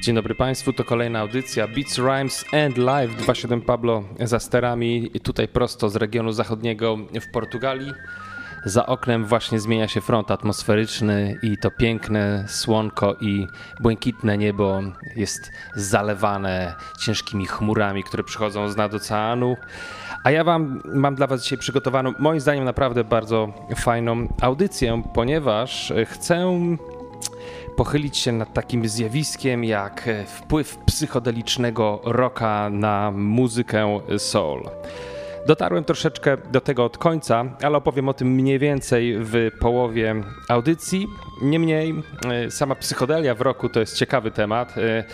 Dzień dobry Państwu, to kolejna audycja Beats, Rhymes and Live 27 Pablo za sterami, tutaj prosto z regionu zachodniego w Portugalii. Za oknem właśnie zmienia się front atmosferyczny i to piękne słonko i błękitne niebo jest zalewane ciężkimi chmurami, które przychodzą z nad oceanu. A ja wam, mam dla Was dzisiaj przygotowaną, moim zdaniem, naprawdę bardzo fajną audycję, ponieważ chcę pochylić się nad takim zjawiskiem jak wpływ psychodelicznego rocka na muzykę soul. Dotarłem troszeczkę do tego od końca, ale opowiem o tym mniej więcej w połowie audycji. Niemniej e, sama psychodelia w roku to jest ciekawy temat. E,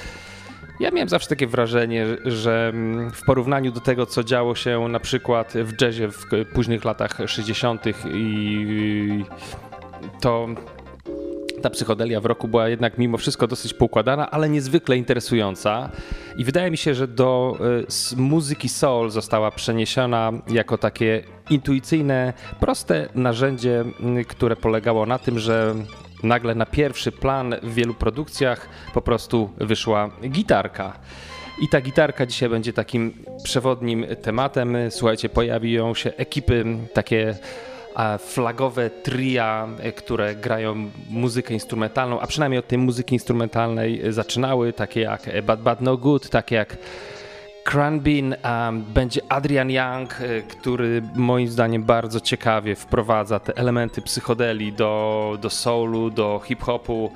ja miałem zawsze takie wrażenie, że mm, w porównaniu do tego, co działo się na przykład w jazzie w późnych latach 60. i to ta psychodelia w roku była jednak mimo wszystko dosyć poukładana, ale niezwykle interesująca. I wydaje mi się, że do y, muzyki soul została przeniesiona jako takie intuicyjne, proste narzędzie, y, które polegało na tym, że nagle na pierwszy plan w wielu produkcjach po prostu wyszła gitarka. I ta gitarka dzisiaj będzie takim przewodnim tematem. Słuchajcie, pojawią się ekipy takie flagowe tria, e, które grają muzykę instrumentalną, a przynajmniej od tej muzyki instrumentalnej zaczynały, takie jak Bad Bad No Good, takie jak Cranbin, um, będzie Adrian Young, e, który moim zdaniem bardzo ciekawie wprowadza te elementy psychodeli do, do soulu, do hip-hopu.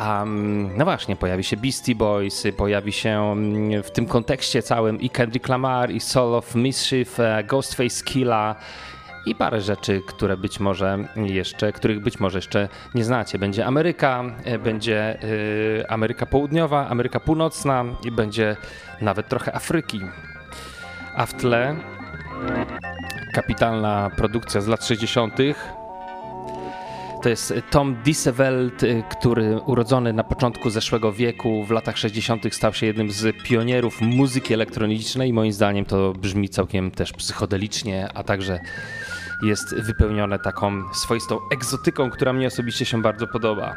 Um, no właśnie, pojawi się Beastie Boys, pojawi się mm, w tym kontekście całym i Kendrick Lamar, i Soul of Mischief, e, Ghostface Killa i parę rzeczy, które być może jeszcze, których być może jeszcze nie znacie. Będzie Ameryka, e, będzie e, Ameryka Południowa, Ameryka Północna i będzie nawet trochę Afryki. A w tle kapitalna produkcja z lat 60. To jest Tom Diesevelt, e, który urodzony na początku zeszłego wieku, w latach 60. stał się jednym z pionierów muzyki elektronicznej. Moim zdaniem to brzmi całkiem też psychodelicznie, a także jest wypełnione taką swoistą egzotyką, która mnie osobiście się bardzo podoba.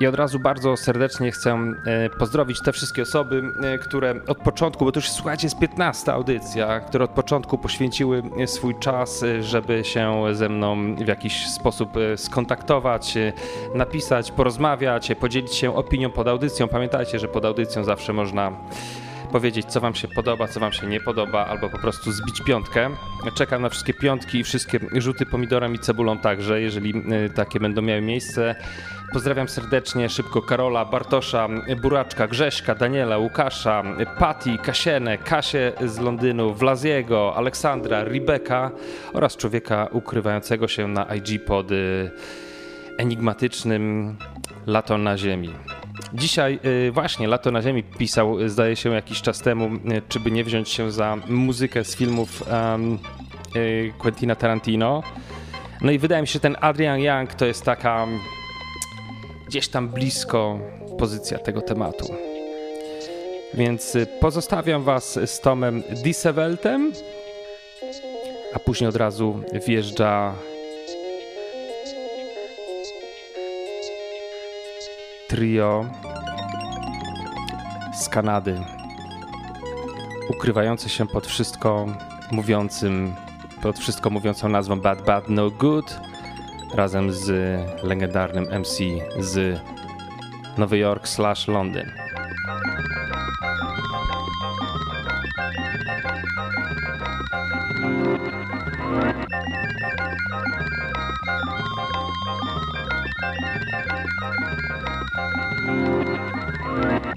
I od razu bardzo serdecznie chcę e, pozdrowić te wszystkie osoby, e, które od początku, bo to już słuchajcie, jest 15 audycja, które od początku poświęciły e, swój czas, żeby się ze mną w jakiś sposób skontaktować, napisać, porozmawiać, podzielić się opinią pod audycją. Pamiętajcie, że pod audycją zawsze można powiedzieć, co Wam się podoba, co Wam się nie podoba, albo po prostu zbić piątkę. Czekam na wszystkie piątki i wszystkie rzuty pomidorem i cebulą także, jeżeli y, takie będą miały miejsce. Pozdrawiam serdecznie szybko Karola, Bartosza, Buraczka, Grześka, Daniela, Łukasza, Pati, Kasienę, Kasię z Londynu, Wlaziego, Aleksandra, Rebeka oraz człowieka ukrywającego się na IG pod y, enigmatycznym Lato na Ziemi. Dzisiaj y, właśnie Lato na Ziemi pisał, y, zdaje się, jakiś czas temu, y, czy by nie wziąć się za muzykę z filmów um, Quentina Tarantino. No i wydaje mi się, że ten Adrian Young to jest taka gdzieś tam blisko pozycja tego tematu. Więc pozostawiam Was z Tomem Dieseveltem, a później od razu wjeżdża trio z Kanady, ukrywające się pod wszystko mówiącym, pod wszystko mówiącą nazwą Bad Bad No Good, razem z legendarnym MC z Nowy Jork slash Londyn. Thank you. Thank you.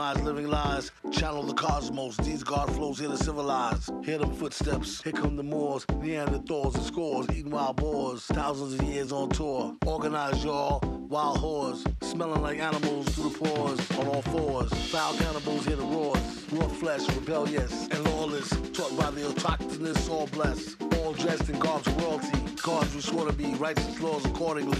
Living lies, channel the cosmos. These God flows here to civilize. Hear them footsteps, here come the Moors, Neanderthals and scores, eating wild boars. Thousands of years on tour. Organize y'all, wild whores, smelling like animals through the pores, on all fours. Foul cannibals hear the roars, raw flesh, rebellious and lawless. Taught by the autochthonous, all blessed. All dressed in garbs of royalty. Gods who swore to be righteous laws accordingly.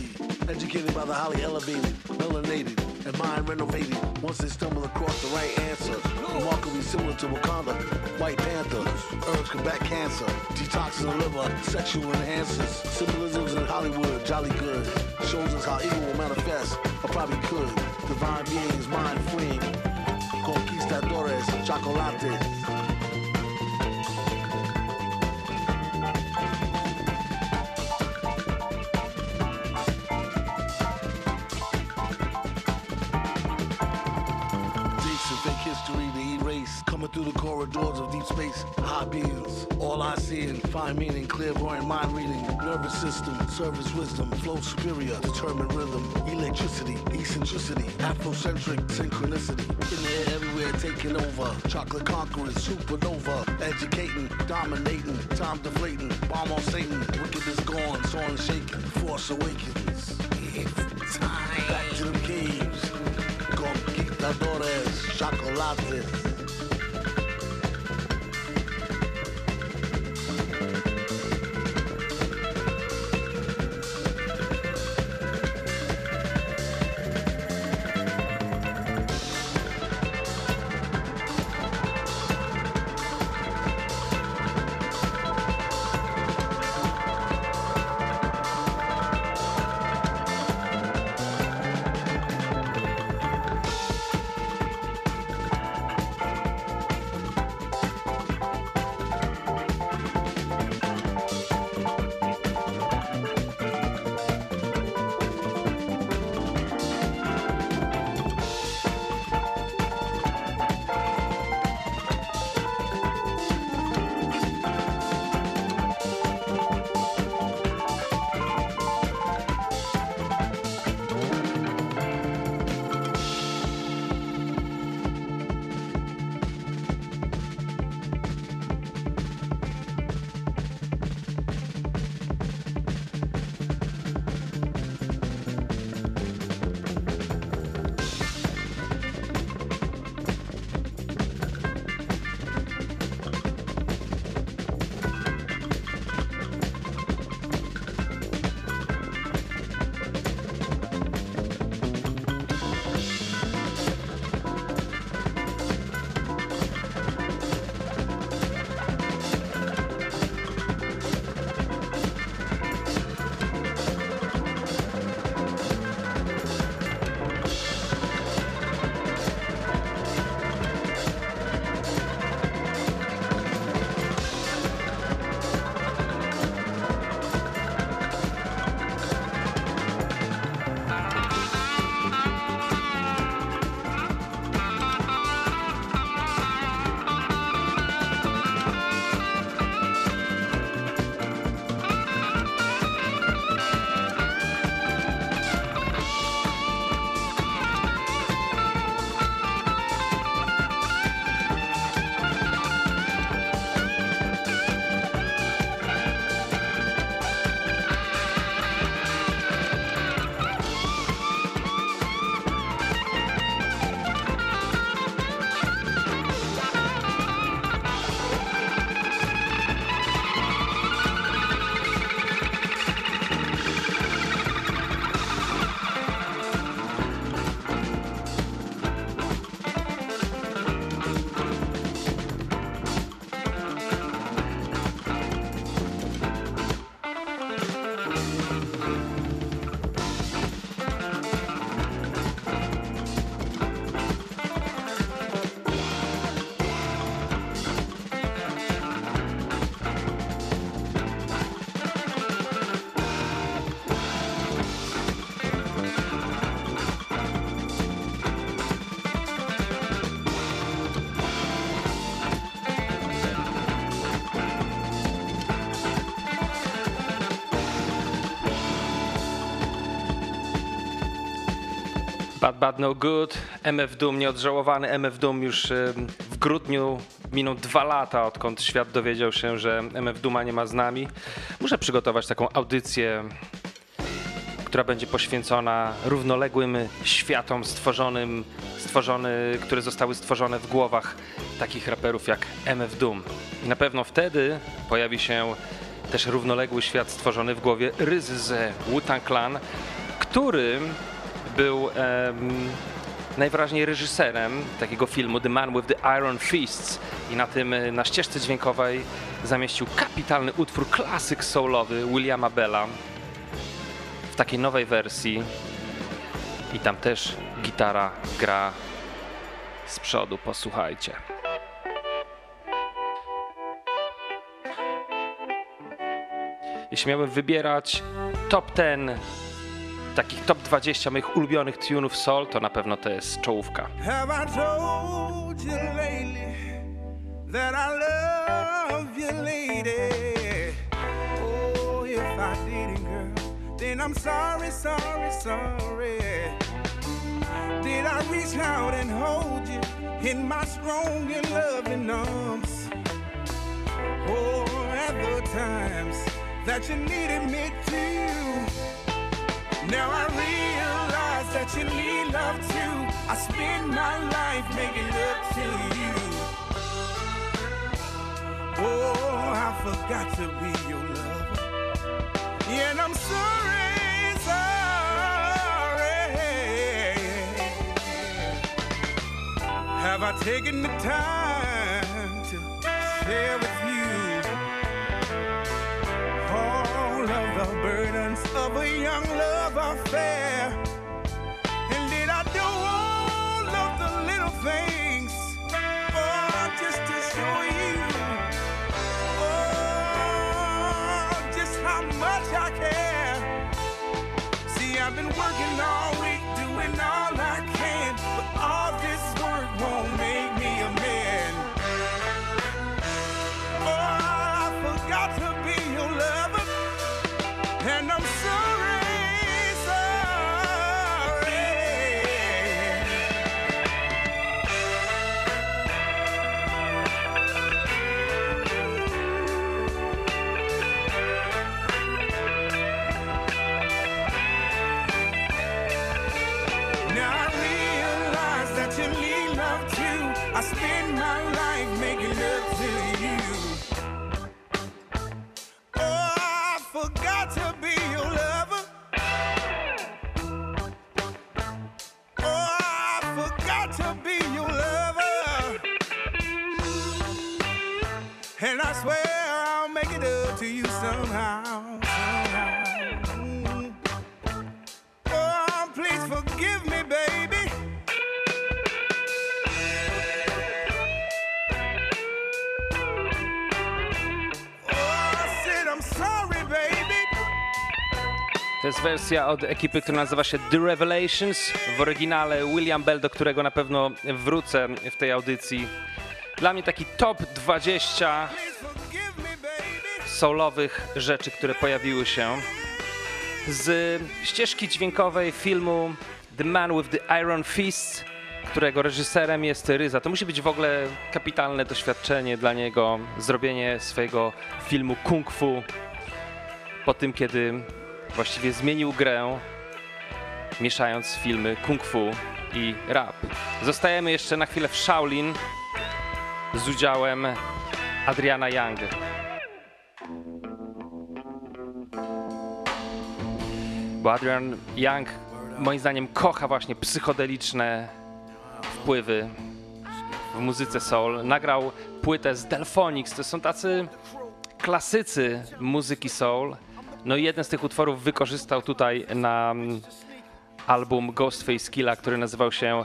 Educated by the highly elevated, melanated, and mind renovated. Once they stumble across the right answer, remarkably similar to Wakanda, White Panther, herbs combat cancer, detoxing the liver, sexual enhancers, symbolisms in Hollywood, jolly good, shows us how evil manifest, or probably could. Divine beings, mind freeing, conquistadores, chocolates. Find meaning, clairvoyant mind reading. Nervous system, service wisdom, flow superior, determined rhythm, electricity, eccentricity, Afrocentric synchronicity. In the air, everywhere taking over. Chocolate conquerors, supernova, educating, dominating, time deflating, bomb on Satan. Wickedness gone, soaring shaking, force awakens. It's time. Back to the caves. Conquistadores, chocolates. Bad No Good, MF Doom nieodżałowany. MF Doom już w grudniu miną dwa lata, odkąd świat dowiedział się, że MF Dooma nie ma z nami. Muszę przygotować taką audycję, która będzie poświęcona równoległym światom stworzonym, stworzony, które zostały stworzone w głowach takich raperów jak MF Doom. I na pewno wtedy pojawi się też równoległy świat stworzony w głowie Ryz z Wu-Tang Clan, który był um, najwyraźniej reżyserem takiego filmu The Man with the Iron Fists i na tym na ścieżce dźwiękowej zamieścił kapitalny utwór klasyk soulowy Williama Bella w takiej nowej wersji i tam też gitara gra z przodu, posłuchajcie. Jeśli miałbym wybierać top 10 takich top 20 moich ulubionych tunów soul, to na pewno to jest czołówka. Have I told you lately that I love you, lady? Oh, if I didn't, girl, then I'm sorry, sorry, sorry. Did I reach out and hold you in my strong and loving arms? Oh, at the times that you needed me to. Now I realize that you need love too. I spend my life making love to you. Oh, I forgot to be your lover. Yeah, and I'm sorry, sorry. Have I taken the time to share the burdens of a young love affair. And did I do all of the little things? Wersja od ekipy, która nazywa się The Revelations. W oryginale William Bell, do którego na pewno wrócę w tej audycji. Dla mnie taki top 20 soulowych rzeczy, które pojawiły się z ścieżki dźwiękowej filmu The Man with the Iron Fist, którego reżyserem jest Ryza. To musi być w ogóle kapitalne doświadczenie dla niego, zrobienie swojego filmu kung fu po tym, kiedy właściwie zmienił grę, mieszając filmy kung fu i rap. Zostajemy jeszcze na chwilę w Shaolin z udziałem Adriana Young. Bo Adrian Young moim zdaniem kocha właśnie psychodeliczne wpływy w muzyce soul. Nagrał płytę z Delphonics, to są tacy klasycy muzyki soul. No i jeden z tych utworów wykorzystał tutaj na mm, album Ghostface Killa, który nazywał się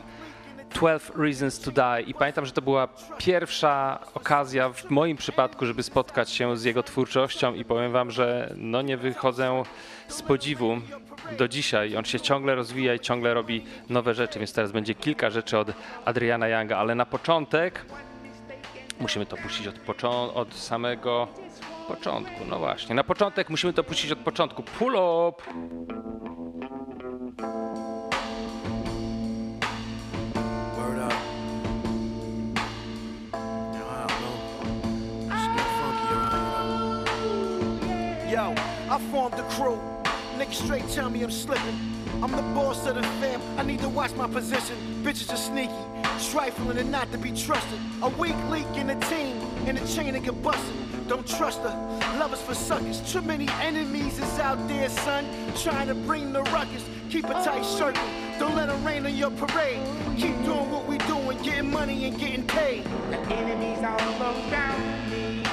12 Reasons to Die. I pamiętam, że to była pierwsza okazja w moim przypadku, żeby spotkać się z jego twórczością. I powiem wam, że no nie wychodzę z podziwu do dzisiaj. On się ciągle rozwija i ciągle robi nowe rzeczy, więc teraz będzie kilka rzeczy od Adriana Younga, ale na początek musimy to puścić od, od samego początku, no właśnie. Na początek musimy to puścić od początku. Pull up! I formed the crew. Niggas straight tell me I'm slipping. I'm the boss of the fam. I need to watch my position. Bitches are sneaky, trifling and not to be trusted. A weak leak in the team, in the chain that get busted. Don't trust her. Lovers for suckers. Too many enemies is out there, son. Trying to bring the ruckus. Keep a tight circle. Don't let them rain on your parade. Keep doing what we doing, getting money and getting paid. The enemies all around me.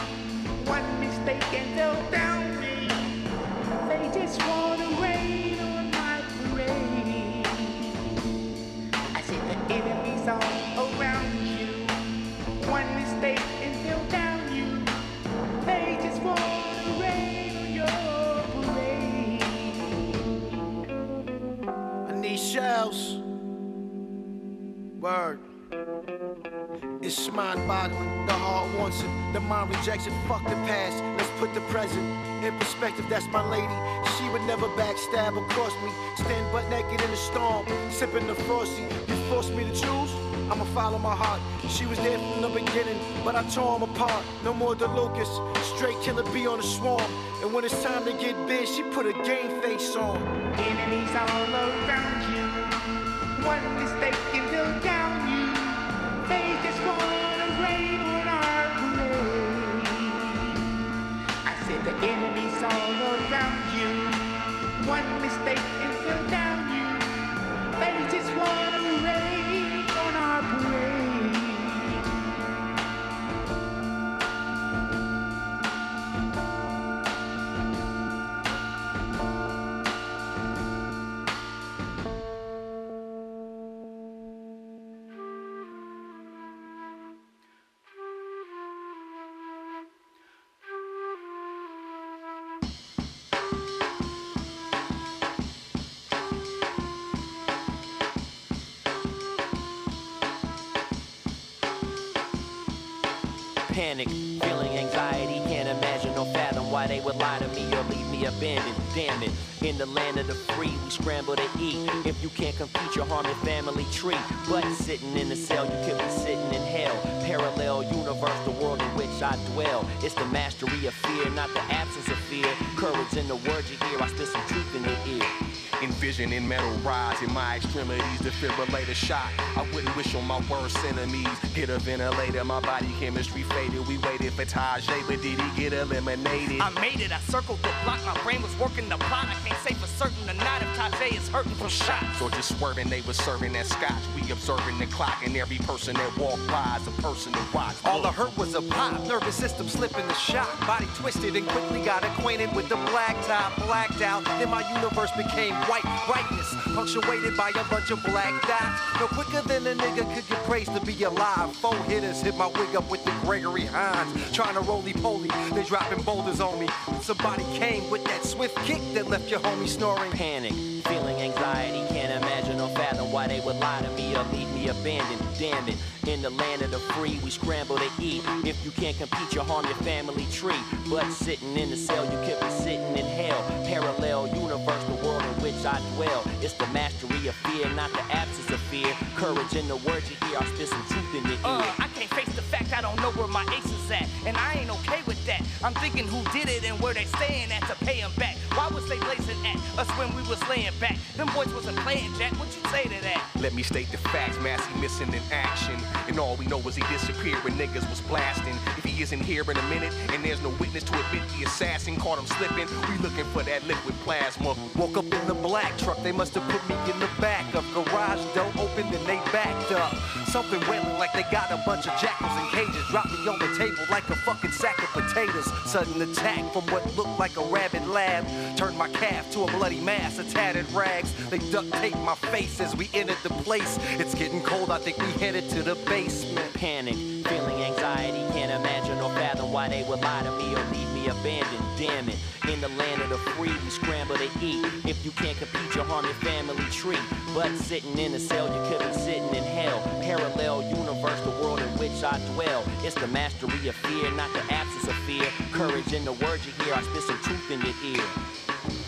One mistake and they'll down me. They just wanna rain on my parade. I said the enemies all around you. One mistake shells. Word. It's mind boggling. The heart wants it. The mind rejects it. Fuck the past. Let's put the present in perspective. That's my lady. She would never backstab or cross me. Stand butt naked in the storm. Sipping the frosty. You forced me to choose? I'ma follow my heart. She was there from the beginning, but I tore them apart. No more DeLucas. Straight killer bee on the swarm. And when it's time to get big, she put a game face on. Enemies all around. One mistake and they'll down you. They just wanna Panic, feeling anxiety, can't imagine or fathom why they would lie to me or leave me abandoned. Damn it, in the land of the free, we scramble to eat. If you can't compete, you harm your family tree. But sitting in the cell, you could be sitting in hell. Parallel universe, the world in which I dwell. It's the mastery of fear, not the absence of fear. Courage in the words you hear, I spit some truth in your ear. Envisioning metal rise in my extremities, defibrillator shot. I wouldn't wish on my worst enemies. Get a ventilator, my body chemistry faded. We waited for Tajay, but did he get eliminated? I made it, I circled the block, my brain was working the plot. I can't say for certain or not if Tajay is hurting from shots. Or just swerving, they was serving that scotch. We observing the clock, and every person that walked by is a person to watch. All I heard was a pop, nervous system slipping the shock. Body twisted and quickly got acquainted with the black top, blacked out. Then my universe became white brightness, punctuated by a bunch of black dots. No quicker than a nigga could get praised to be alive. Four hitters hit my wig up with the Gregory Hines. Trying to roly poly, they dropping boulders on me. Somebody came with that swift kick that left your homie snoring. Panic, feeling anxiety, can't imagine or fathom why they would lie to me or leave me abandoned. Damn it, in the land of the free, we scramble to eat. If you can't compete, you harm your family tree. But sitting in the cell, you could be sitting in hell. Parallel universe, the world I dwell. It's the mastery of fear, not the absence of fear. Courage in the words you hear, I spit some truth in your ear. Uh, I can't face the fact I don't know where my ace is at, and I ain't okay with that. I'm thinking who did it and where they staying at to pay 'em back. Why was they blazing at us when we was laying back? Them boys wasn't playing Jack. What you say to that? Let me state the facts, Massey missing in action. And all we know is he disappeared when niggas was blasting. If he isn't here in a minute, and there's no witness to admit the assassin caught him slipping, we looking for that liquid plasma. Woke up in the black truck, they must have put me in the back of garage door open and they backed up. Something wailing like they got a bunch of jackals in cages. Dropped me on the table like a fucking sack of potatoes. Sudden attack from what looked like a rabid lab. Turned my calf to a bloody mass of tattered rags. They duct taped my face as we entered the place. It's getting cold, I think we headed to the basement. Panic, feeling anxiety, can't imagine or fathom why they would lie to me or leave me abandoned. Damn it, in the land of the free, we scramble to eat. If you can't compete, you harm your family tree. But sitting in a cell, you could be sitting in hell. Parallel universe, the world in which I dwell. It's the mastery of fear, not the absence of fear. Courage in the words you hear, I spit some truth in your ear.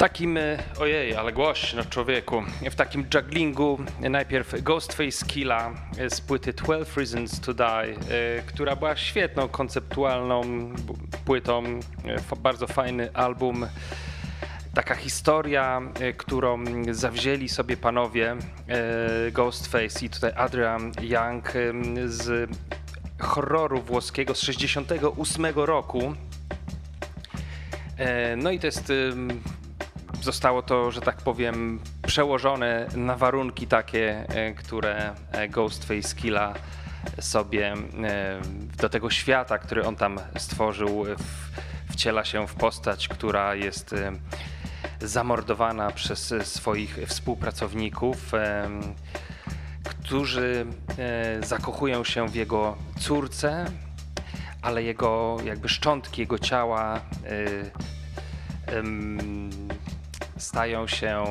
Takim, e, ojej, ale głośno człowieku, w takim jugglingu najpierw Ghostface Killa z płyty 12 Reasons to Die, e, która była świetną, konceptualną płytą, e, bardzo fajny album. Taka historia, którą zawzięli sobie panowie Ghostface i tutaj Adrian Young z horroru włoskiego z 68 roku. No i to jest zostało to, że tak powiem, przełożone na warunki takie, e, które e, Ghostface Killa sobie e, do tego świata, który on tam stworzył, wciela się w postać, która jest zamordowana przez swoich współpracowników, którzy zakochują się w jego córce, ale jego jakby szczątki jego ciała stają się.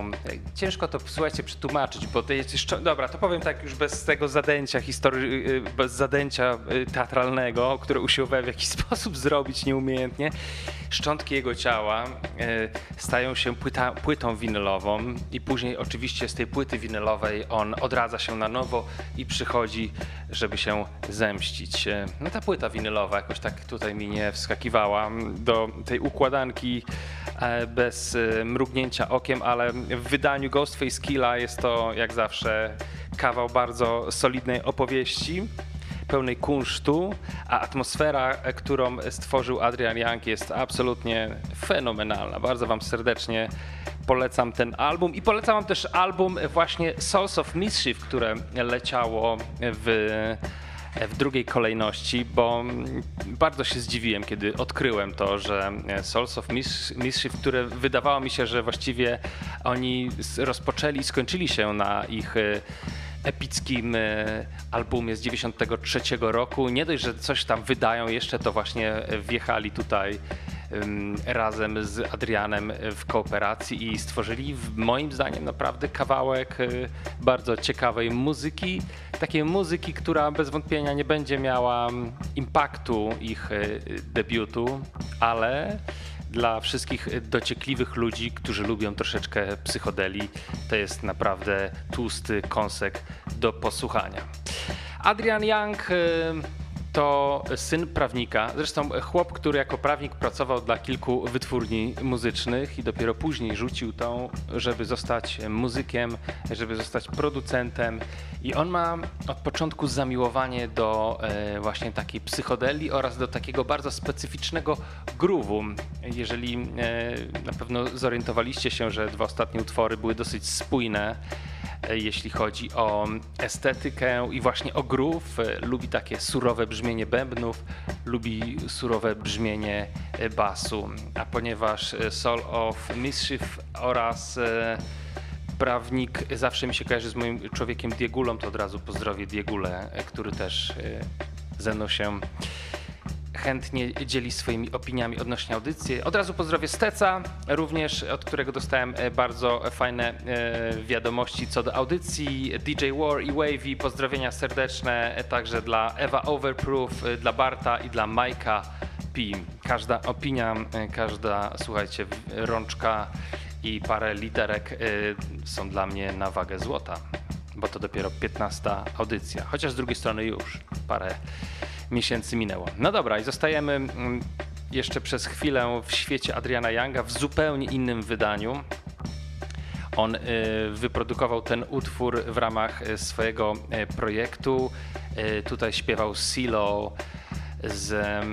Ciężko to słuchajcie przetłumaczyć, bo to jest jeszcze. Dobra, to powiem tak już bez tego zadęcia historii, y, bez zadęcia y, teatralnego, które usiłowałem w jakiś sposób zrobić nieumiejętnie. Szczątki jego ciała y, stają się płyta, płytą winylową i później oczywiście z tej płyty winylowej on odradza się na nowo i przychodzi, żeby się zemścić. No ta płyta winylowa jakoś tak tutaj mi nie wskakiwała do tej układanki E, bez e, mrugnięcia okiem, ale w wydaniu Ghostface Killa jest to jak zawsze kawał bardzo solidnej opowieści pełnej kunsztu, a atmosfera, e, którą stworzył Adrian Young jest absolutnie fenomenalna. Bardzo Wam serdecznie polecam ten album i polecam Wam też album właśnie Souls of Mischief, które leciało w w drugiej kolejności, bo bardzo się zdziwiłem, kiedy odkryłem to, że Souls of Mischief, które wydawało mi się, że właściwie oni rozpoczęli i skończyli się na ich epickim e, albumie z 93 roku. Nie dość, że coś tam wydają, jeszcze to właśnie wjechali tutaj razem z Adrianem w kooperacji i stworzyli moim zdaniem naprawdę kawałek y, bardzo ciekawej muzyki. Takiej muzyki, która bez wątpienia nie będzie miała impaktu ich y, debiutu, ale dla wszystkich dociekliwych ludzi, którzy lubią troszeczkę psychodeli, to jest naprawdę tłusty kąsek do posłuchania. Adrian Young to syn prawnika, zresztą chłop, który jako prawnik pracował dla kilku wytwórni muzycznych i dopiero później rzucił tą, żeby zostać muzykiem, żeby zostać producentem. I on ma od początku zamiłowanie do e, właśnie takiej psychodeli oraz do takiego bardzo specyficznego groove'u. Jeżeli e, na pewno zorientowaliście się, że dwa ostatnie utwory były dosyć spójne, jeśli chodzi o estetykę i właśnie o groove. E, lubi takie surowe brzmienie bębnów, lubi surowe brzmienie e, basu. A ponieważ Soul of Mischief oraz prawnik zawsze mi się kojarzy z moim człowiekiem Diegulą, to od razu pozdrowię Diegulę, który też ze mną się chętnie dzieli swoimi opiniami odnośnie audycji. Od razu pozdrowię Steca, również od którego dostałem e, bardzo fajne e, wiadomości co do audycji. DJ War i Wavy, pozdrowienia serdeczne e, także dla Ewa Overproof, dla Barta i dla Majka P. Każda opinia, każda, słuchajcie, rączka i parę literek są dla mnie na wagę złota, bo to dopiero 15 audycja, chociaż z drugiej strony już parę miesięcy minęło. No dobra, i zostajemy mm, jeszcze przez chwilę w świecie Adriana Younga w zupełnie innym wydaniu. On y, wyprodukował ten utwór w ramach y, swojego y, projektu. Tutaj śpiewał Silo z,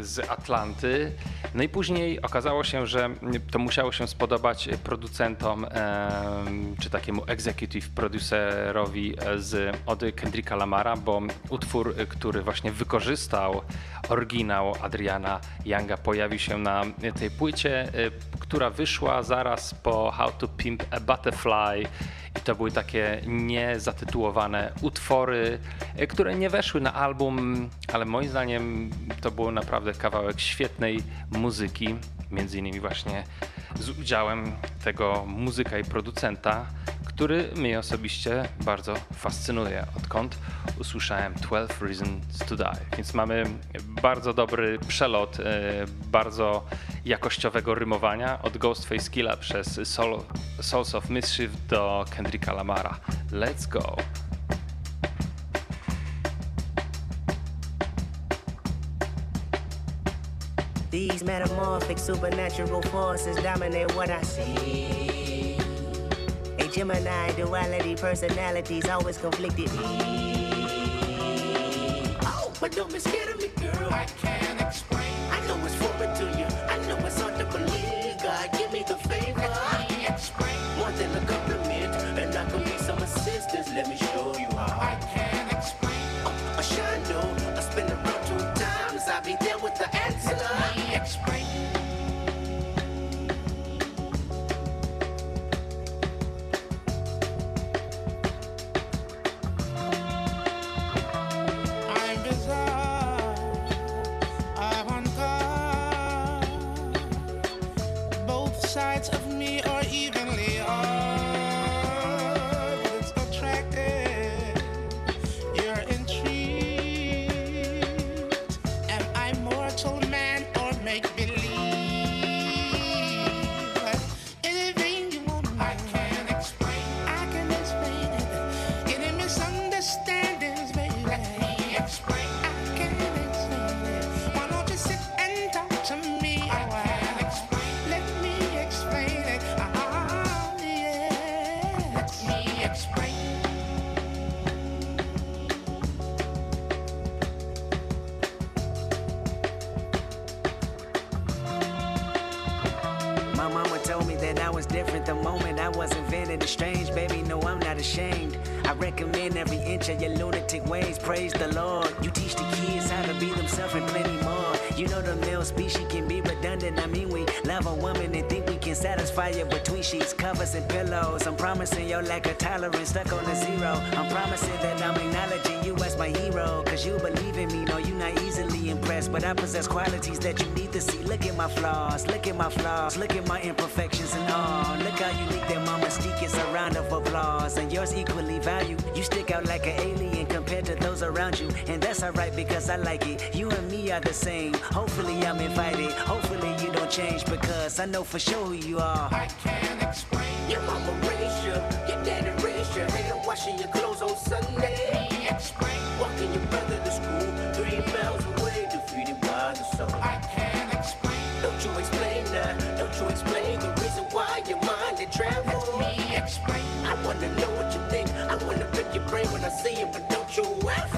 z Atlanty. No i później okazało się, że to musiało się spodobać producentom, czy takiemu executive producerowi z od Kendricka Lamara, bo utwór, który właśnie wykorzystał oryginał Adriana Younga pojawił się na tej płycie, która wyszła zaraz po How to Pimp a Butterfly i to były takie niezatytułowane utwory, e, które nie weszły na album, ale moim zdaniem to był naprawdę kawałek świetnej muzyki, między innymi właśnie z udziałem tego muzyka i producenta, który mnie osobiście bardzo fascynuje, odkąd usłyszałem 12 Reasons to Die. Więc mamy bardzo dobry przelot e, bardzo jakościowego rymowania od Ghostface Killa przez Soul, Souls of Mischief do Kendricka Lamara. Let's go! These metamorphic supernatural forces dominate what I see. A Gemini duality personalities always conflicted. Oh, but don't be scared of me, girl. I can't explain. I know it's foreign to you. I know it's hard to believe. God, give me the favor. Let me explain. More than a compliment, and I can be some assistance. Let me redundant. I mean, we love a woman and think we can satisfy you between sheets, covers, and pillows. I'm promising your lack of tolerance stuck on a zero. I'm promising that I'm acknowledging you as my hero. Cause you believe in me, no, you're not easily impressed. But I possess qualities that you need to see. Look at my flaws, look at my flaws, look at my imperfections and all. Look how unique that my mystique is a round of applause. And yours equally valued. You stick out like an alien compared to those around you. And that's alright because I like it. You and me are the same. Hopefully I'm invited. Hopefully you don't change because I know for sure who you are. I can't explain. Your mama raised you, your daddy raised you, and washing your clothes on Sunday. See you, but don't you ever?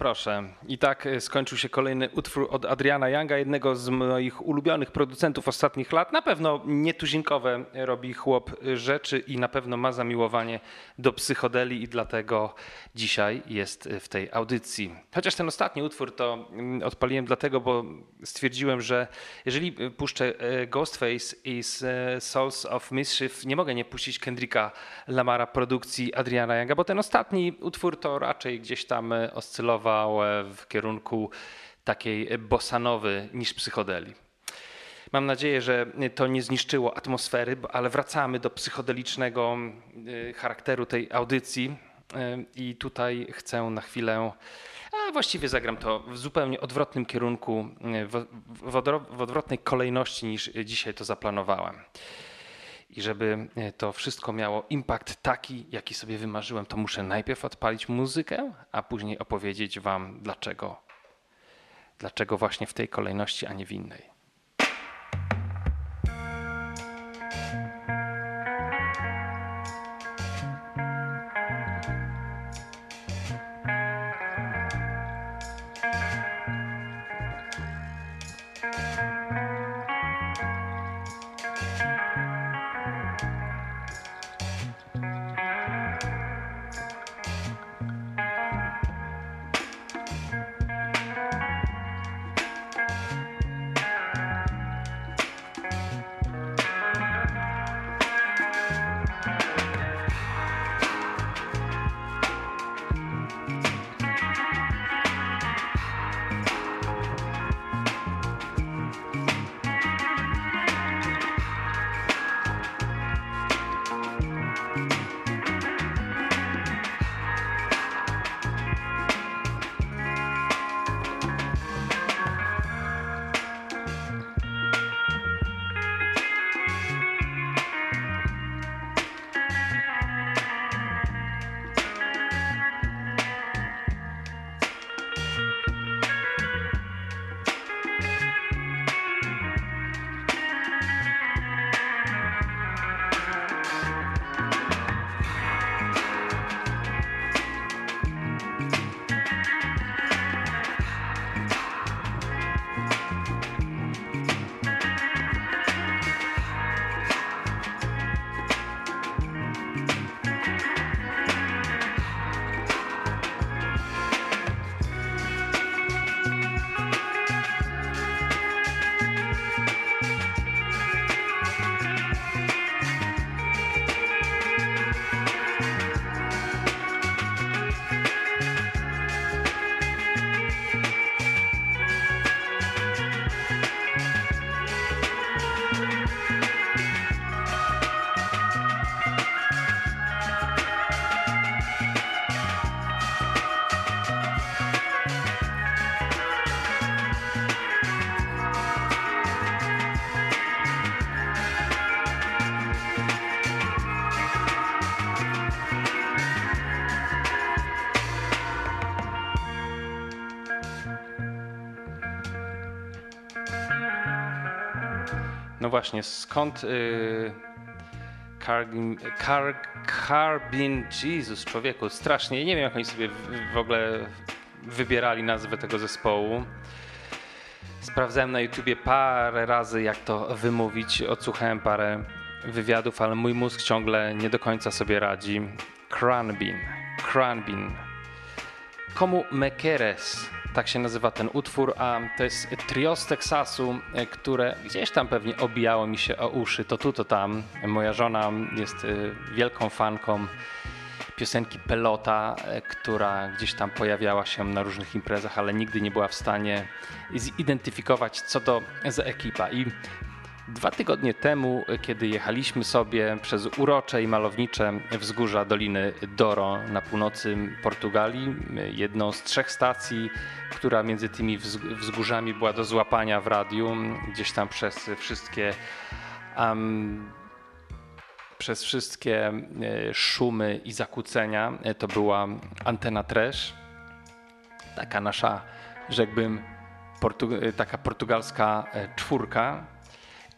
Proszę. I tak e, skończył się kolejny utwór od Adriana Younga, jednego z moich ulubionych producentów ostatnich lat. Na pewno nietuzinkowe robi chłop rzeczy i na pewno ma zamiłowanie do psychodeli i dlatego dzisiaj jest w tej audycji. Chociaż ten ostatni utwór to mm, odpaliłem dlatego, bo stwierdziłem, że jeżeli puszczę e, Ghostface i e, Souls of Mischief, nie mogę nie puścić Kendricka Lamara produkcji Adriana Younga, bo ten ostatni utwór to raczej gdzieś tam oscylował e, w kierunku takiej bossanowy niż psychodeli. Mam nadzieję, że to nie zniszczyło atmosfery, ale wracamy do psychodelicznego y, charakteru tej audycji. I tutaj chcę na chwilę, a właściwie zagram to w zupełnie odwrotnym kierunku, w, w, odwrotnej kolejności niż dzisiaj to zaplanowałem. I żeby y, to wszystko miało impact taki, jaki sobie wymarzyłem, to muszę najpierw odpalić muzykę, a później opowiedzieć Wam, dlaczego, dlaczego właśnie w tej kolejności, a nie w innej. No właśnie, skąd y, Carbin, Car, Carbin, Jezus, człowieku, strasznie, nie wiem jak oni sobie w, w ogóle wybierali nazwę tego zespołu. Sprawdzałem na YouTubie parę razy, jak to wymówić. Odsłuchałem parę wywiadów, ale mój mózg ciągle nie do końca sobie radzi. Cranbin. Cranbin. Komu Mekeres. Tak się nazywa ten utwór, a to jest trio z Teksasu, e, które gdzieś tam pewnie obijało mi się o uszy, to tu, to tam. Moja żona jest e, wielką fanką piosenki Pelota, e, która gdzieś tam pojawiała się na różnych imprezach, ale nigdy nie była w stanie zidentyfikować, co to za ekipa. I Dwa tygodnie temu, kiedy jechaliśmy sobie przez urocze i malownicze wzgórza Doliny Doro na północy Portugalii, jedną z trzech stacji, która między tymi wzgórzami była do złapania w radiu, gdzieś tam przez wszystkie um, przez wszystkie e, szumy i zakłócenia, e, to była antena Trash, taka nasza, rzekłbym, portu e, taka portugalska czwórka,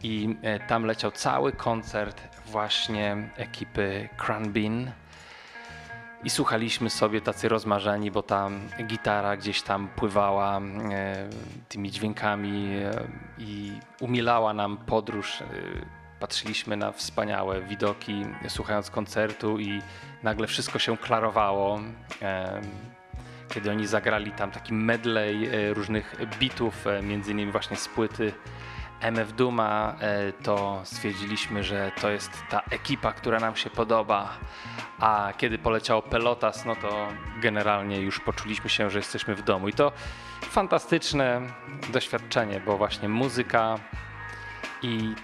i e, tam leciał cały koncert właśnie ekipy Cranbin. I słuchaliśmy sobie tacy rozmarzeni, bo tam gitara gdzieś tam pływała e, tymi dźwiękami e, i umilała nam podróż. Patrzyliśmy na wspaniałe widoki, słuchając koncertu, i nagle wszystko się klarowało. Kiedy oni zagrali tam taki medley różnych bitów, między innymi właśnie z płyty MF Duma, e, to stwierdziliśmy, że to jest ta ekipa, która nam się podoba. A kiedy poleciało Pelotas, no to generalnie już poczuliśmy się, że jesteśmy w domu. I to fantastyczne doświadczenie, bo właśnie muzyka i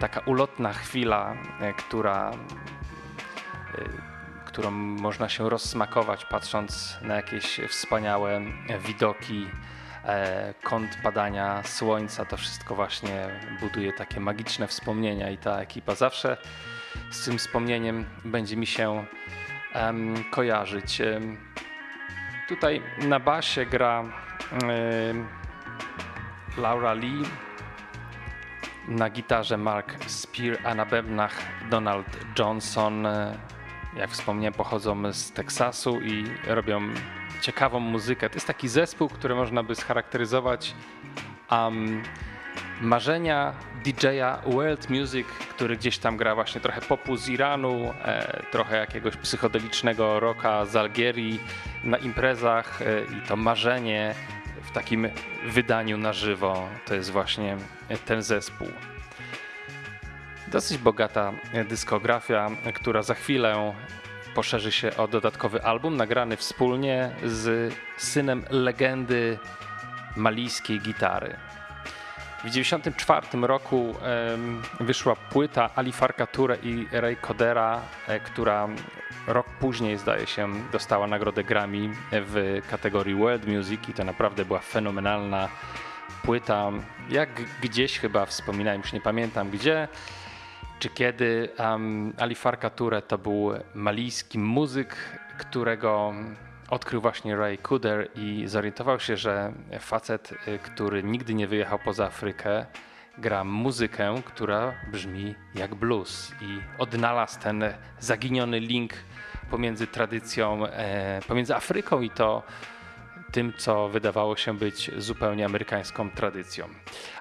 taka ulotna chwila, e, która, e, którą można się rozsmakować, patrząc na jakieś wspaniałe widoki kąt padania słońca, to wszystko właśnie buduje takie magiczne wspomnienia i ta ekipa zawsze z tym wspomnieniem będzie mi się kojarzyć. Tutaj na basie gra Laura Lee, na gitarze Mark Spear, a na bębnach Donald Johnson. E, jak wspomniałem, pochodzą z Teksasu i robią ciekawą muzykę. To jest taki zespół, który można by scharakteryzować um, marzenia DJ-a World Music, który gdzieś tam gra właśnie trochę popu z Iranu, e, trochę jakiegoś psychodelicznego rocka z Algierii na imprezach e, i to marzenie w takim wydaniu na żywo to jest właśnie ten zespół. Dosyć bogata dyskografia, która za chwilę poszerzy się o dodatkowy album nagrany wspólnie z synem legendy malijskiej gitary. W 1994 roku wyszła płyta Ali Farka i Ray Codera, e, która rok później, zdaje się, dostała nagrodę Grammy w kategorii World Music i to naprawdę była fenomenalna płyta. Jak gdzieś chyba wspominałem, już nie pamiętam gdzie, czy kiedy um, Ali Farka Toure to był malijski muzyk, którego odkrył właśnie Ray Kuder i zorientował się, że facet, y, który nigdy nie wyjechał poza Afrykę, gra muzykę, która brzmi jak blues i odnalazł ten zaginiony link pomiędzy tradycją, e, pomiędzy Afryką i to tym, co wydawało się być zupełnie amerykańską tradycją.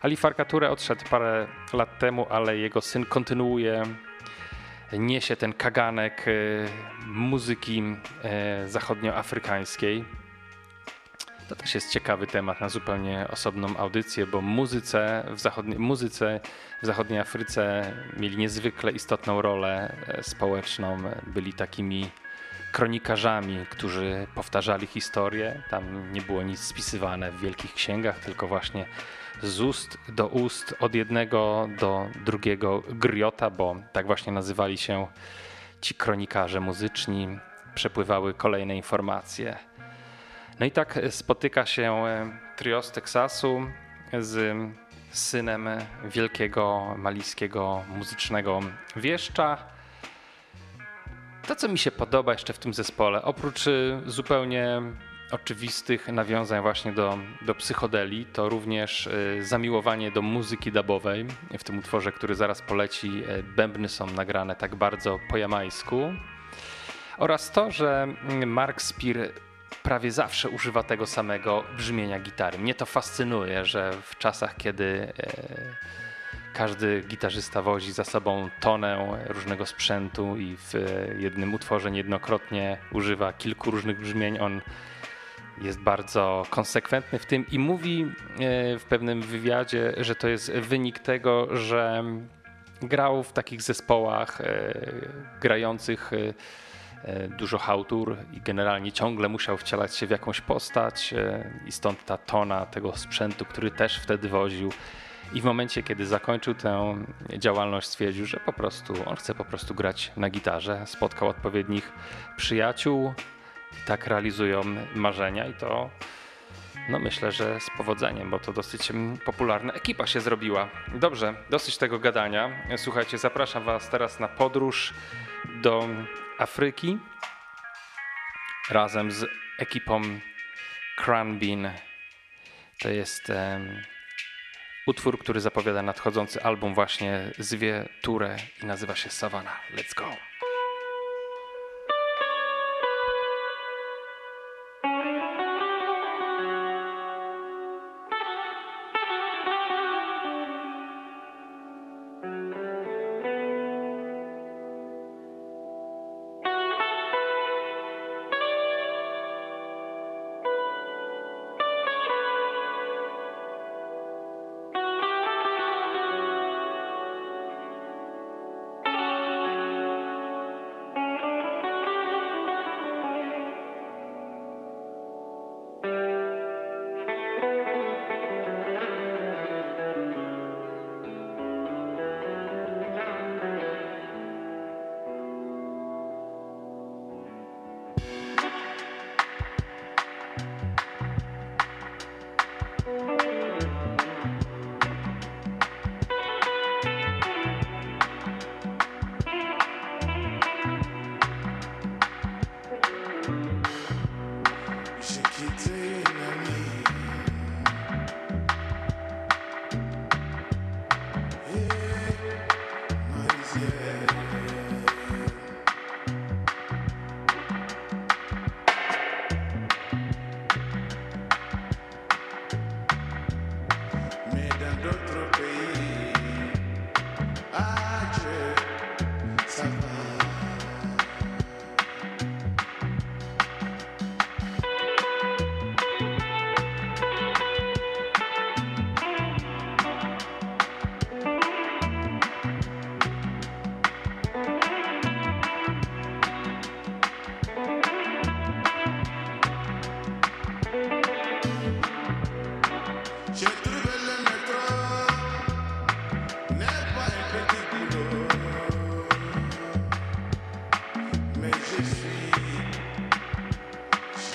Ali Farkature odszedł parę lat temu, ale jego syn kontynuuje, niesie ten kaganek e, muzyki e, zachodnioafrykańskiej. To też jest ciekawy temat na zupełnie osobną audycję, bo muzyce w zachodniej, muzyce w zachodniej Afryce mieli niezwykle istotną rolę e, społeczną. Byli takimi kronikarzami, którzy powtarzali historię. Tam nie było nic spisywane w wielkich księgach, tylko właśnie z ust do ust, od jednego do drugiego griota, bo tak właśnie nazywali się ci kronikarze muzyczni, przepływały kolejne informacje. No i tak spotyka się e, trio z Teksasu z synem wielkiego malijskiego muzycznego wieszcza, to, co mi się podoba jeszcze w tym zespole, oprócz y, zupełnie oczywistych nawiązań właśnie do, do psychodeli, to również y, zamiłowanie do muzyki dubowej w tym utworze, który zaraz poleci. y, Bębny są nagrane tak bardzo po jamańsku. Oraz to, że mm, Mark Spear prawie zawsze używa tego samego brzmienia gitary. Mnie to fascynuje, że w czasach, kiedy e, każdy gitarzysta wozi za sobą tonę różnego sprzętu i w jednym utworze niejednokrotnie używa kilku różnych brzmień, on jest bardzo konsekwentny w tym i mówi e, w pewnym wywiadzie, że to jest wynik tego, że grał w takich zespołach e, grających e, dużo hałtur i generalnie ciągle musiał wcielać się w jakąś postać i stąd ta tona tego sprzętu, który też wtedy woził. I w momencie, kiedy zakończył tę działalność, stwierdził, że po prostu on chce po prostu grać na gitarze. Spotkał odpowiednich przyjaciół tak realizują marzenia i to no myślę, że z powodzeniem, bo to dosyć popularna ekipa się zrobiła. Dobrze, dosyć tego gadania. Słuchajcie, zapraszam Was teraz na podróż do Afryki razem z ekipą Cranbean. To jest em, utwór, który zapowiada nadchodzący album właśnie zwie Tourę i nazywa się Savannah. Let's go!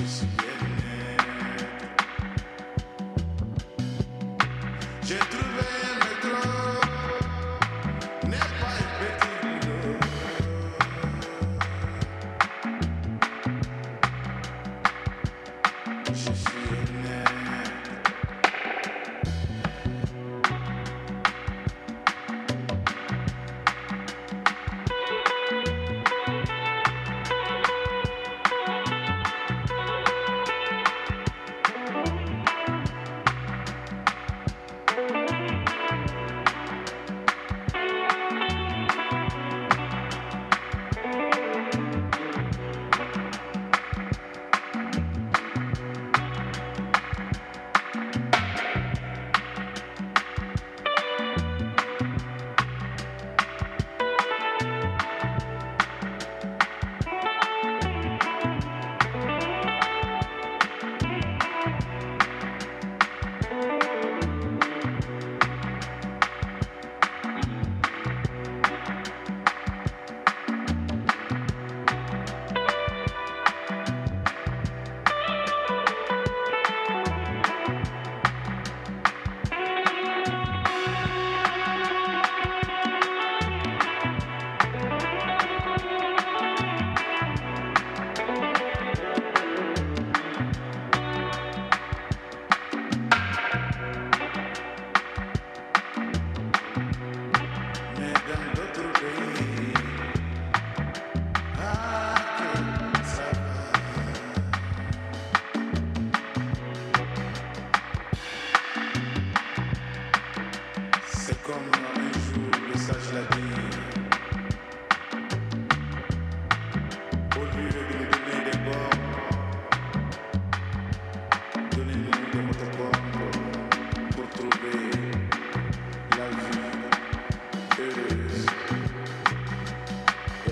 eyes.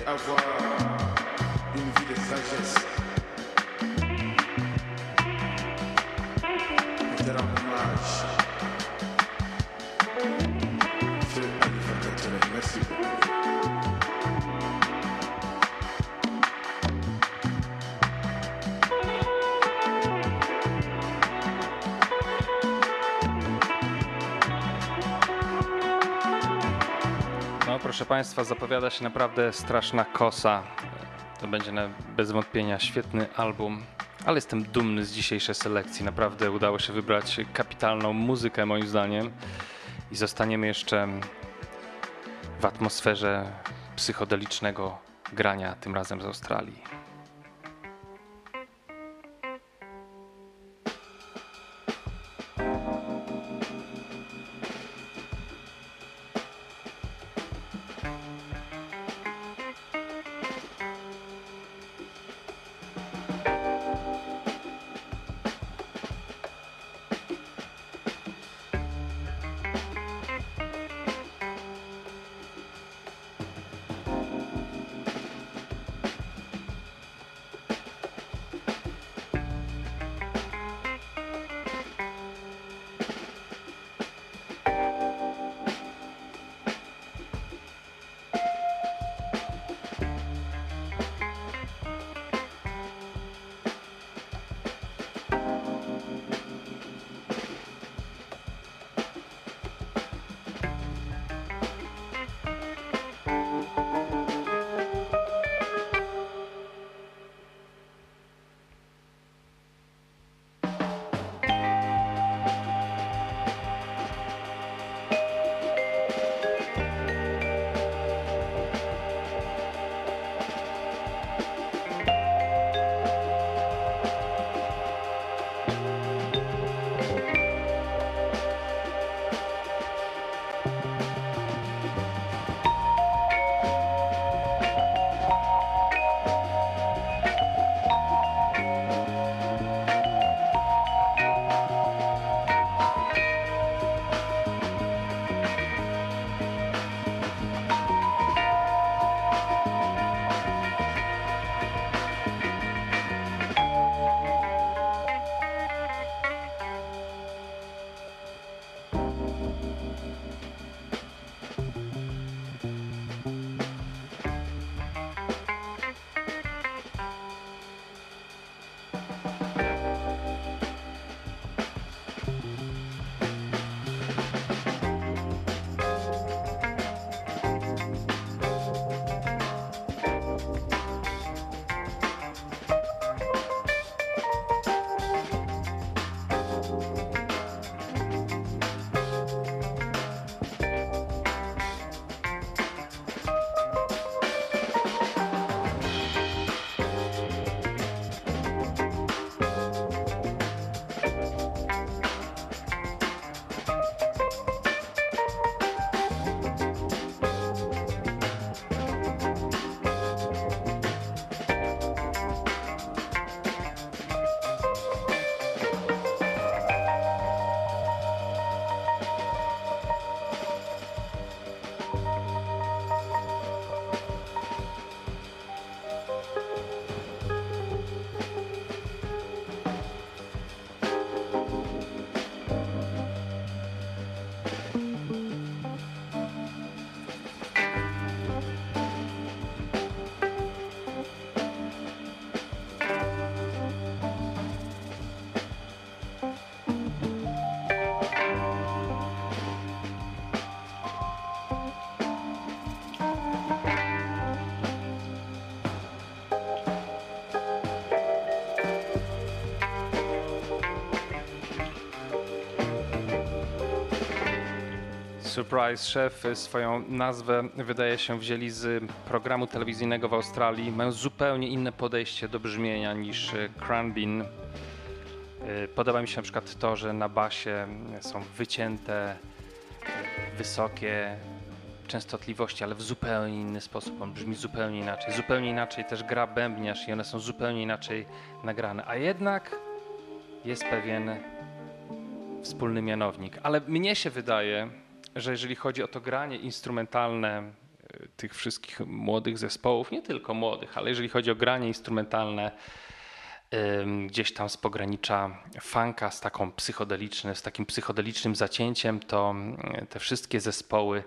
Avoir une vie de sagesse. Państwa, zapowiada się naprawdę straszna kosa. To będzie na, bez wątpienia świetny album, ale jestem dumny z dzisiejszej selekcji. Naprawdę udało się wybrać kapitalną muzykę, moim zdaniem. I zostaniemy jeszcze w atmosferze psychodelicznego grania, tym razem z Australii. Surprise Chef swoją nazwę wydaje się wzięli z programu telewizyjnego w Australii. Mają zupełnie inne podejście do brzmienia niż e, Cranbin. E, Podoba mi się na przykład to, że na basie są wycięte, e, wysokie częstotliwości, ale w zupełnie inny sposób. On brzmi zupełnie inaczej. Zupełnie inaczej też gra bębniarz i one są zupełnie inaczej nagrane. A jednak jest pewien wspólny mianownik. Ale mnie się wydaje, że jeżeli chodzi o to granie instrumentalne, y, tych wszystkich młodych zespołów, nie tylko młodych, ale jeżeli chodzi o granie instrumentalne, gdzieś tam z pogranicza funka z taką psychodelicznym, z takim psychodelicznym zacięciem, to y, te wszystkie zespoły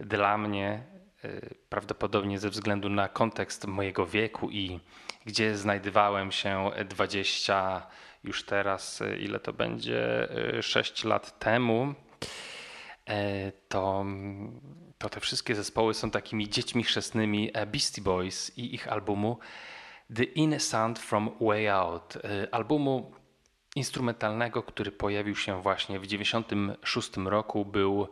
dla mnie y, prawdopodobnie ze względu na kontekst mojego wieku i gdzie znajdowałem się 20 już teraz, ile to będzie, y, 6 lat temu, e, to, to te wszystkie zespoły są takimi dziećmi chrzestnymi e, Beastie Boys i ich albumu The In Sound from Way Out, e, albumu instrumentalnego, który pojawił się właśnie w 96 roku, był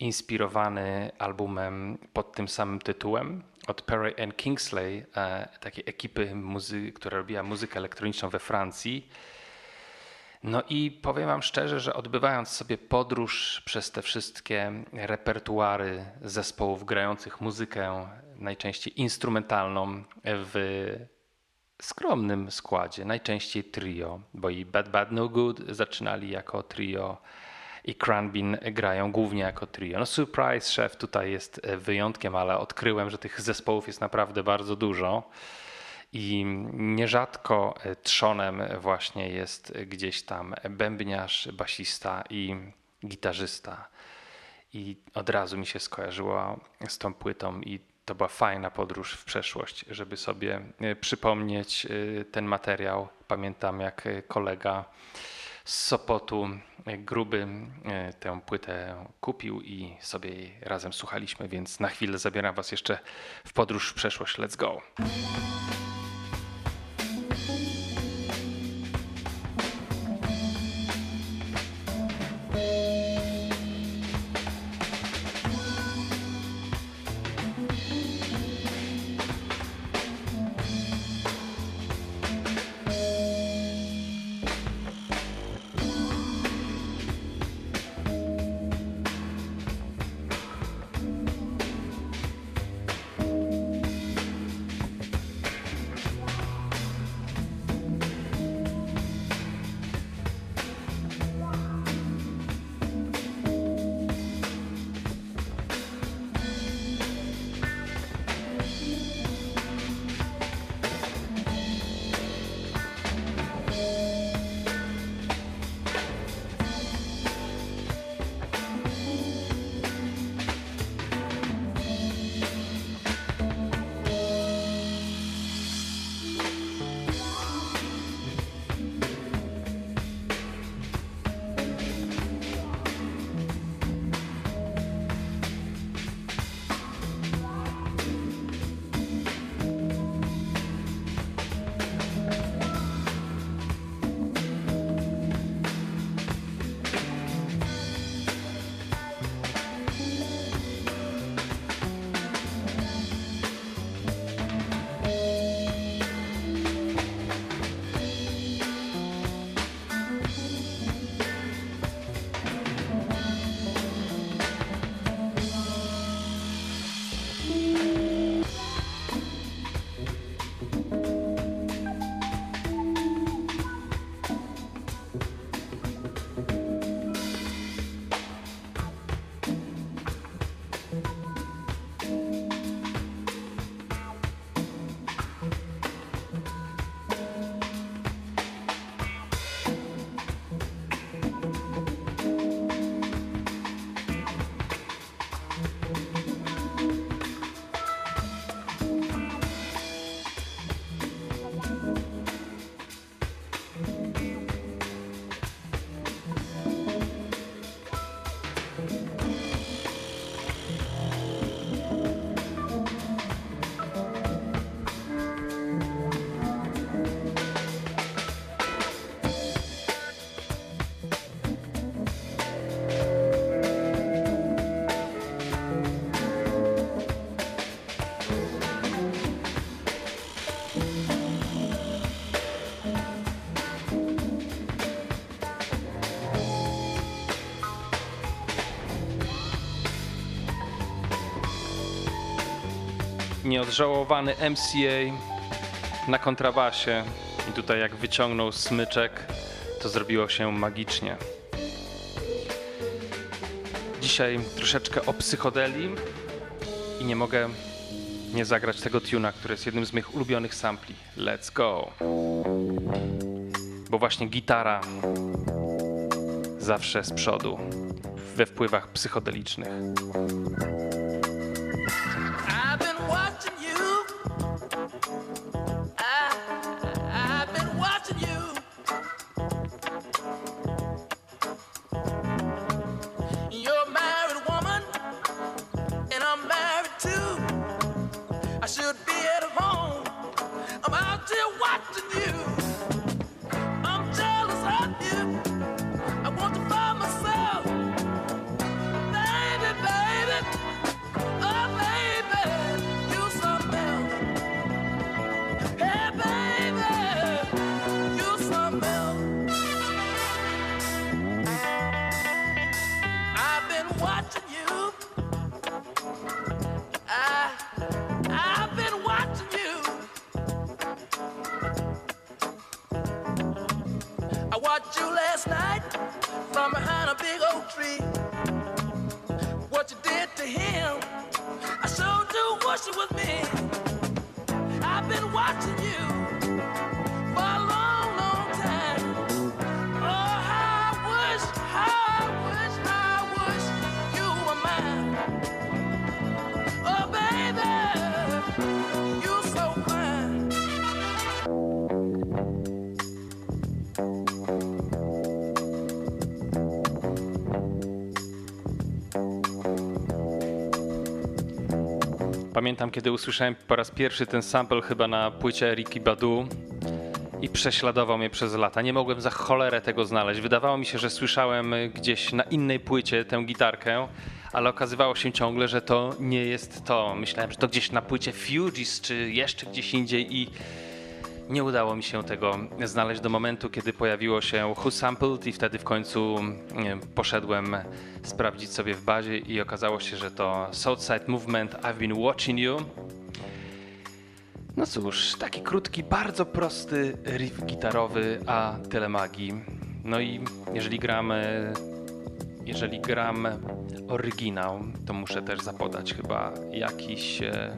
inspirowany albumem pod tym samym tytułem od Perry and Kingsley, e, takiej ekipy, muzy- która robiła muzykę elektroniczną we Francji. No i powiem Wam szczerze, że odbywając sobie podróż przez te wszystkie repertuary zespołów grających muzykę, najczęściej instrumentalną w skromnym składzie, najczęściej trio, bo i Bad Bad No Good zaczynali jako trio i Cranbin grają głównie jako trio. No Surprise Chef tutaj jest wyjątkiem, ale odkryłem, że tych zespołów jest naprawdę bardzo dużo. I nierzadko trzonem właśnie jest gdzieś tam bębniarz, basista i gitarzysta. I od razu mi się skojarzyło z tą płytą i to była fajna podróż w przeszłość, żeby sobie e, przypomnieć e, ten materiał. Pamiętam jak kolega z Sopotu e, gruby tę płytę kupił i sobie jej razem słuchaliśmy, więc na chwilę zabieram was jeszcze w podróż w przeszłość. Let's go. Nieodżałowany MCA na kontrabasie i tutaj jak wyciągnął smyczek, to zrobiło się magicznie. Dzisiaj troszeczkę o psychodeli i nie mogę nie zagrać tego tuna, który jest jednym z moich ulubionych sampli. Let's go. Bo właśnie gitara zawsze z przodu we wpływach psychodelicznych. Pamiętam, kiedy usłyszałem po raz pierwszy ten sample chyba na płycie Ricky Badu i prześladował mnie przez lata. Nie mogłem za cholerę tego znaleźć. Wydawało mi się, że słyszałem gdzieś na innej płycie tę gitarkę, ale okazywało się ciągle, że to nie jest to. Myślałem, że to gdzieś na płycie Fugees czy jeszcze gdzieś indziej i nie udało mi się tego znaleźć do momentu, kiedy pojawiło się Who Sampled i wtedy w końcu poszedłem sprawdzić sobie w bazie i okazało się, że to Southside Movement I've Been Watching You. No cóż, taki krótki, bardzo prosty riff gitarowy, a tyle magii. No i jeżeli gramy, jeżeli gram oryginał, to muszę też zapodać chyba jakiś e,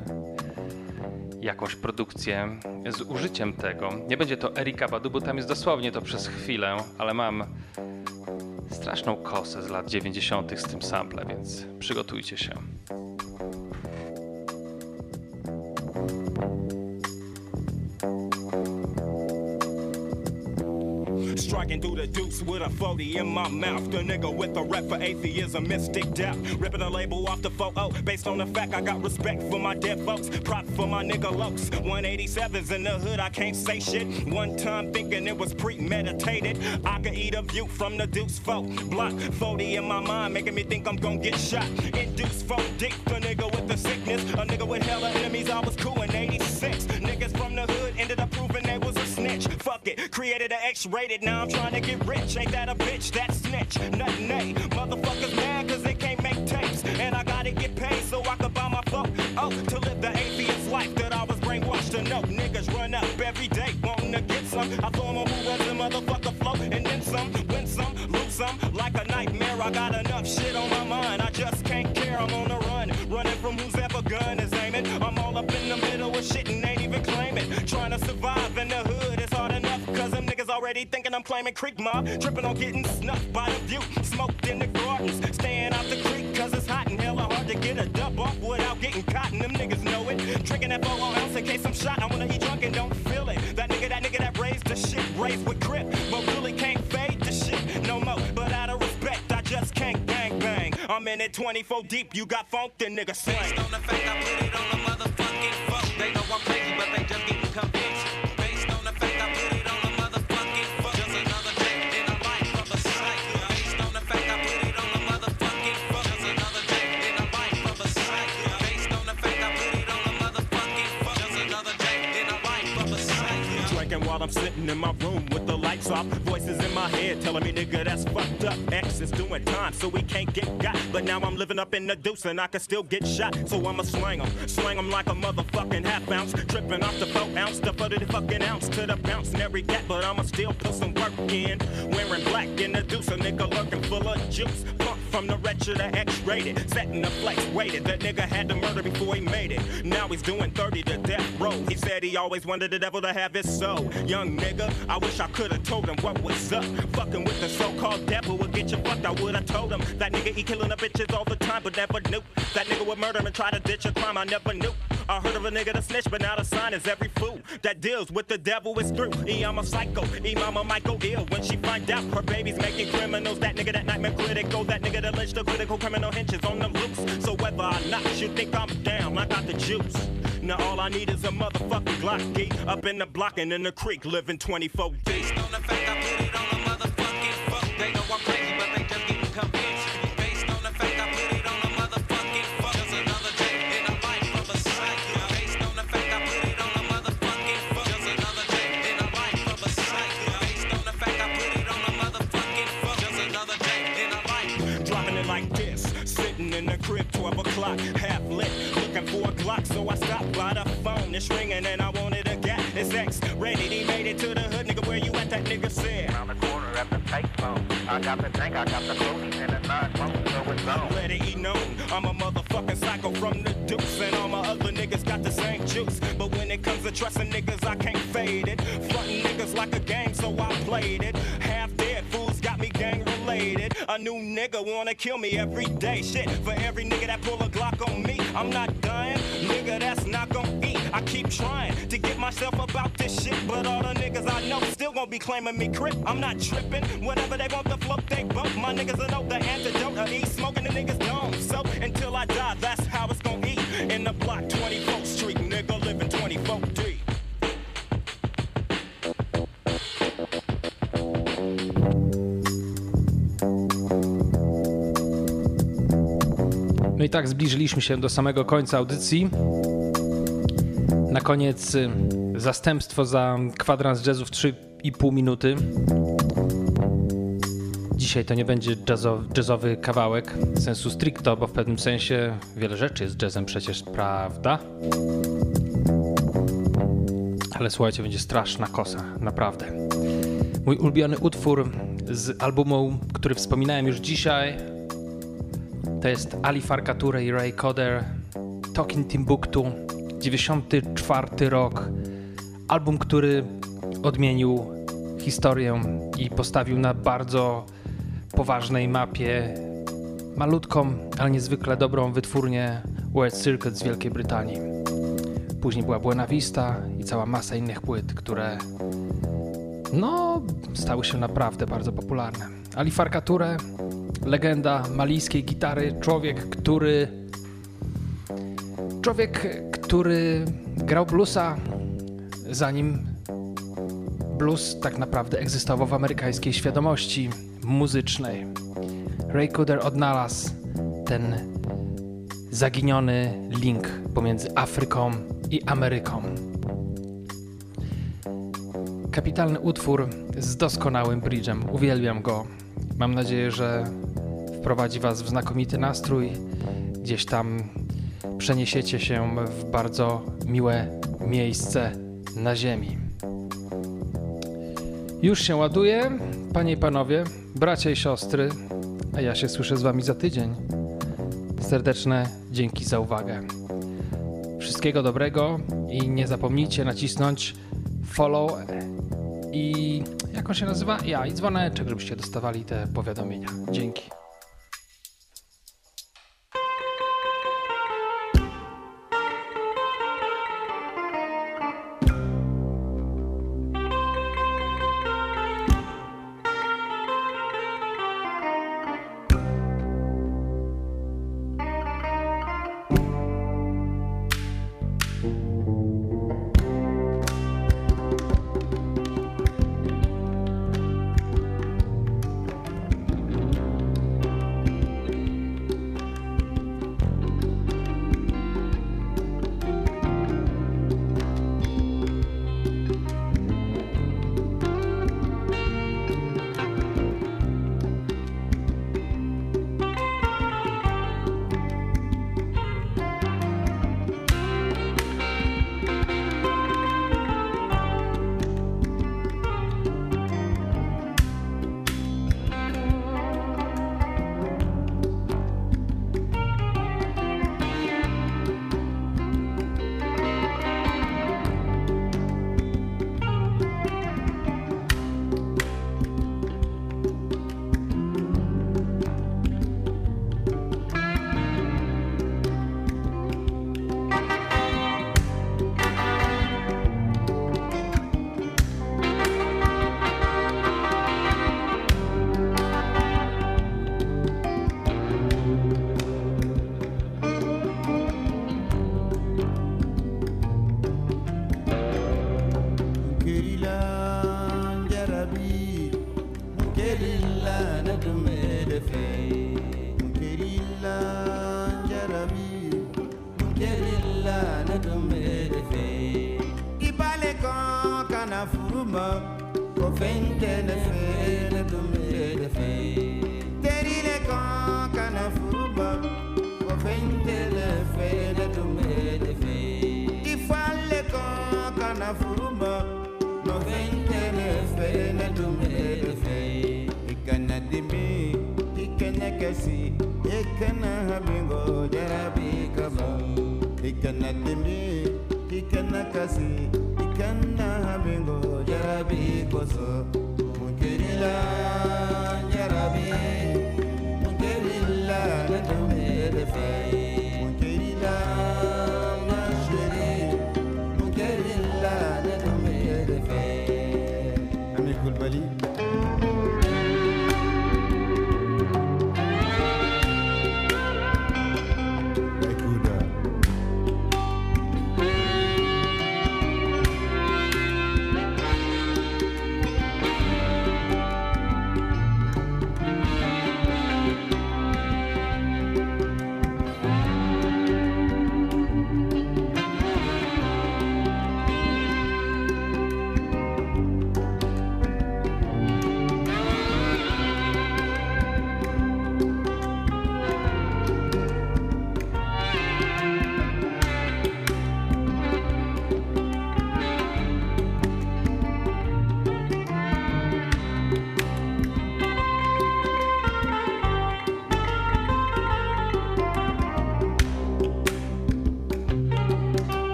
jakąś produkcję z użyciem tego. Nie będzie to Erika Badu, bo tam jest dosłownie to przez chwilę, ale mam straszną kosę z lat 90. z tym sample, więc przygotujcie się. Striking through the deuce with a 40 in my mouth. The nigga with a rep for atheism, mystic doubt. Ripping a label off the photo oh, based on the fact I got respect for my dead folks. Prop for my nigga Lokes. 187s in the hood, I can't say shit. One time thinking it was premeditated. I could eat a view from the deuce folk. Block 40 in my mind, making me think I'm gonna get shot. Induce folk dick, the nigga with the sickness. A nigga with hella enemies, I was cool in 86. Niggas from the hood ended up proving Fuck it, created an X rated, now I'm trying to get rich. Ain't that a bitch? That snitch. Nothing, A. Motherfuckers mad cause they can't make tapes. And I gotta get paid so I can buy my folk. Oh, to live the atheist life that I was brainwashed to know. Niggas run up every day wanting to get some. I throw them on who was the motherfucker flow. And then some, win some, lose some. Like a already thinking I'm claiming creek mob. Tripping on getting snuffed by the view. Smoked in the gardens. Staying out the creek cause it's hot and hella hard to get a dub off without getting caught. And them niggas know it. Drinking that 4 ounce in case I'm shot. I wanna eat drunk and don't feel it. That nigga, that nigga that raised the shit. Raised with grip. But really can't fade the shit no more. But out of respect, I just can't bang bang. I'm in it 24 deep. You got funk, then nigga slang. Based on the fact I put it on the motherfucking folk. They know I'm crazy, but they just getting sitting in my room with the lights off. Voices in my head telling me, nigga, that's fucked up. X is doing time, so we can't get got. But now I'm living up in the deuce and I can still get shot. So I'ma slang 'em, slang 'em like a motherfucking half ounce. Tripping off the four ounce, the butter the fucking ounce to the bounce and every gat. But I'ma still put some work in. Wearing black in the deuce, a nigga lurking full of juice. Pump from the wretched to X-rated. Setting the flex, waited. That nigga had to murder before he made it. Now he's doing 30 to death row. He said he always wanted the devil to have his soul. Young nigga, I wish I could've told him what was up. Fucking with the so-called devil would get you fucked. I would've told him that nigga he killing the bitches all the time, but never knew that nigga would murder and try to ditch a crime. I never knew. I heard of a nigga that snitch, but now the sign is every fool that deals with the devil is through. E, I'm a psycho. E, mama might go ill when she find out her baby's making criminals. That nigga that nightmare critical. That nigga that lynched the critical criminal hinges on the loose. So whether or not you think I'm down, I got the juice. Now all I need is a motherfucking Glock E up in the block and in the creek, living 24 deep. The ringing and I wanted a gap. It's X, ready, he made it to the hood, nigga. Where you at? That nigga said. Around the corner at the payphone. I got the tank, I got the clothing and the nine so it's on. Let it be known, I'm a motherfucking psycho from the deuce, and all my other niggas got the same juice. But when it comes to trusting niggas, I can't fade it. Frontin' niggas like a game, so I played it. A new nigga wanna kill me every day. Shit, for every nigga that pull a Glock on me, I'm not dying. Nigga, that's not gon' eat. I keep trying to get myself about this shit, but all the niggas I know still gon' be claiming me crip. I'm not tripping. Whatever they want to float, they both. My niggas will know the antidote. I eat smoking the niggas don't. So until I die, that's how it's gon' eat. In the block, 24th i tak zbliżyliśmy się do samego końca audycji. Na koniec y, zastępstwo za kwadrans jazzu w 3,5 minuty. Dzisiaj to nie będzie jazzowy, jazzowy kawałek sensu stricto, bo w pewnym sensie wiele rzeczy jest jazzem przecież, prawda? Ale słuchajcie, będzie straszna kosa, naprawdę. Mój ulubiony utwór z albumu, który wspominałem już dzisiaj, to jest Ali Farka Toure i Ray Coder, Talking Timbuktu, 94 rok. Album, który odmienił historię i postawił na bardzo poważnej mapie malutką, ale niezwykle dobrą wytwórnię World Circuit z Wielkiej Brytanii. Później była Buena Vista i cała masa innych płyt, które no, stały się naprawdę bardzo popularne. Ali Farka Toure, legenda malijskiej gitary, człowiek, który człowiek, który grał bluesa zanim blues tak naprawdę egzystował w amerykańskiej świadomości muzycznej. Ray Cooder odnalazł ten zaginiony link pomiędzy Afryką i Ameryką. Kapitalny utwór z doskonałym bridge'em. Uwielbiam go. Mam nadzieję, że wprowadzi Was w znakomity nastrój. Gdzieś tam przeniesiecie się w bardzo miłe miejsce na ziemi. Już się ładuje, panie i panowie, bracia i siostry, a ja się słyszę z wami za tydzień. Serdeczne dzięki za uwagę. Wszystkiego dobrego i nie zapomnijcie nacisnąć follow i jak on się nazywa? Ja i dzwoneczek, żebyście dostawali te powiadomienia. Dzięki.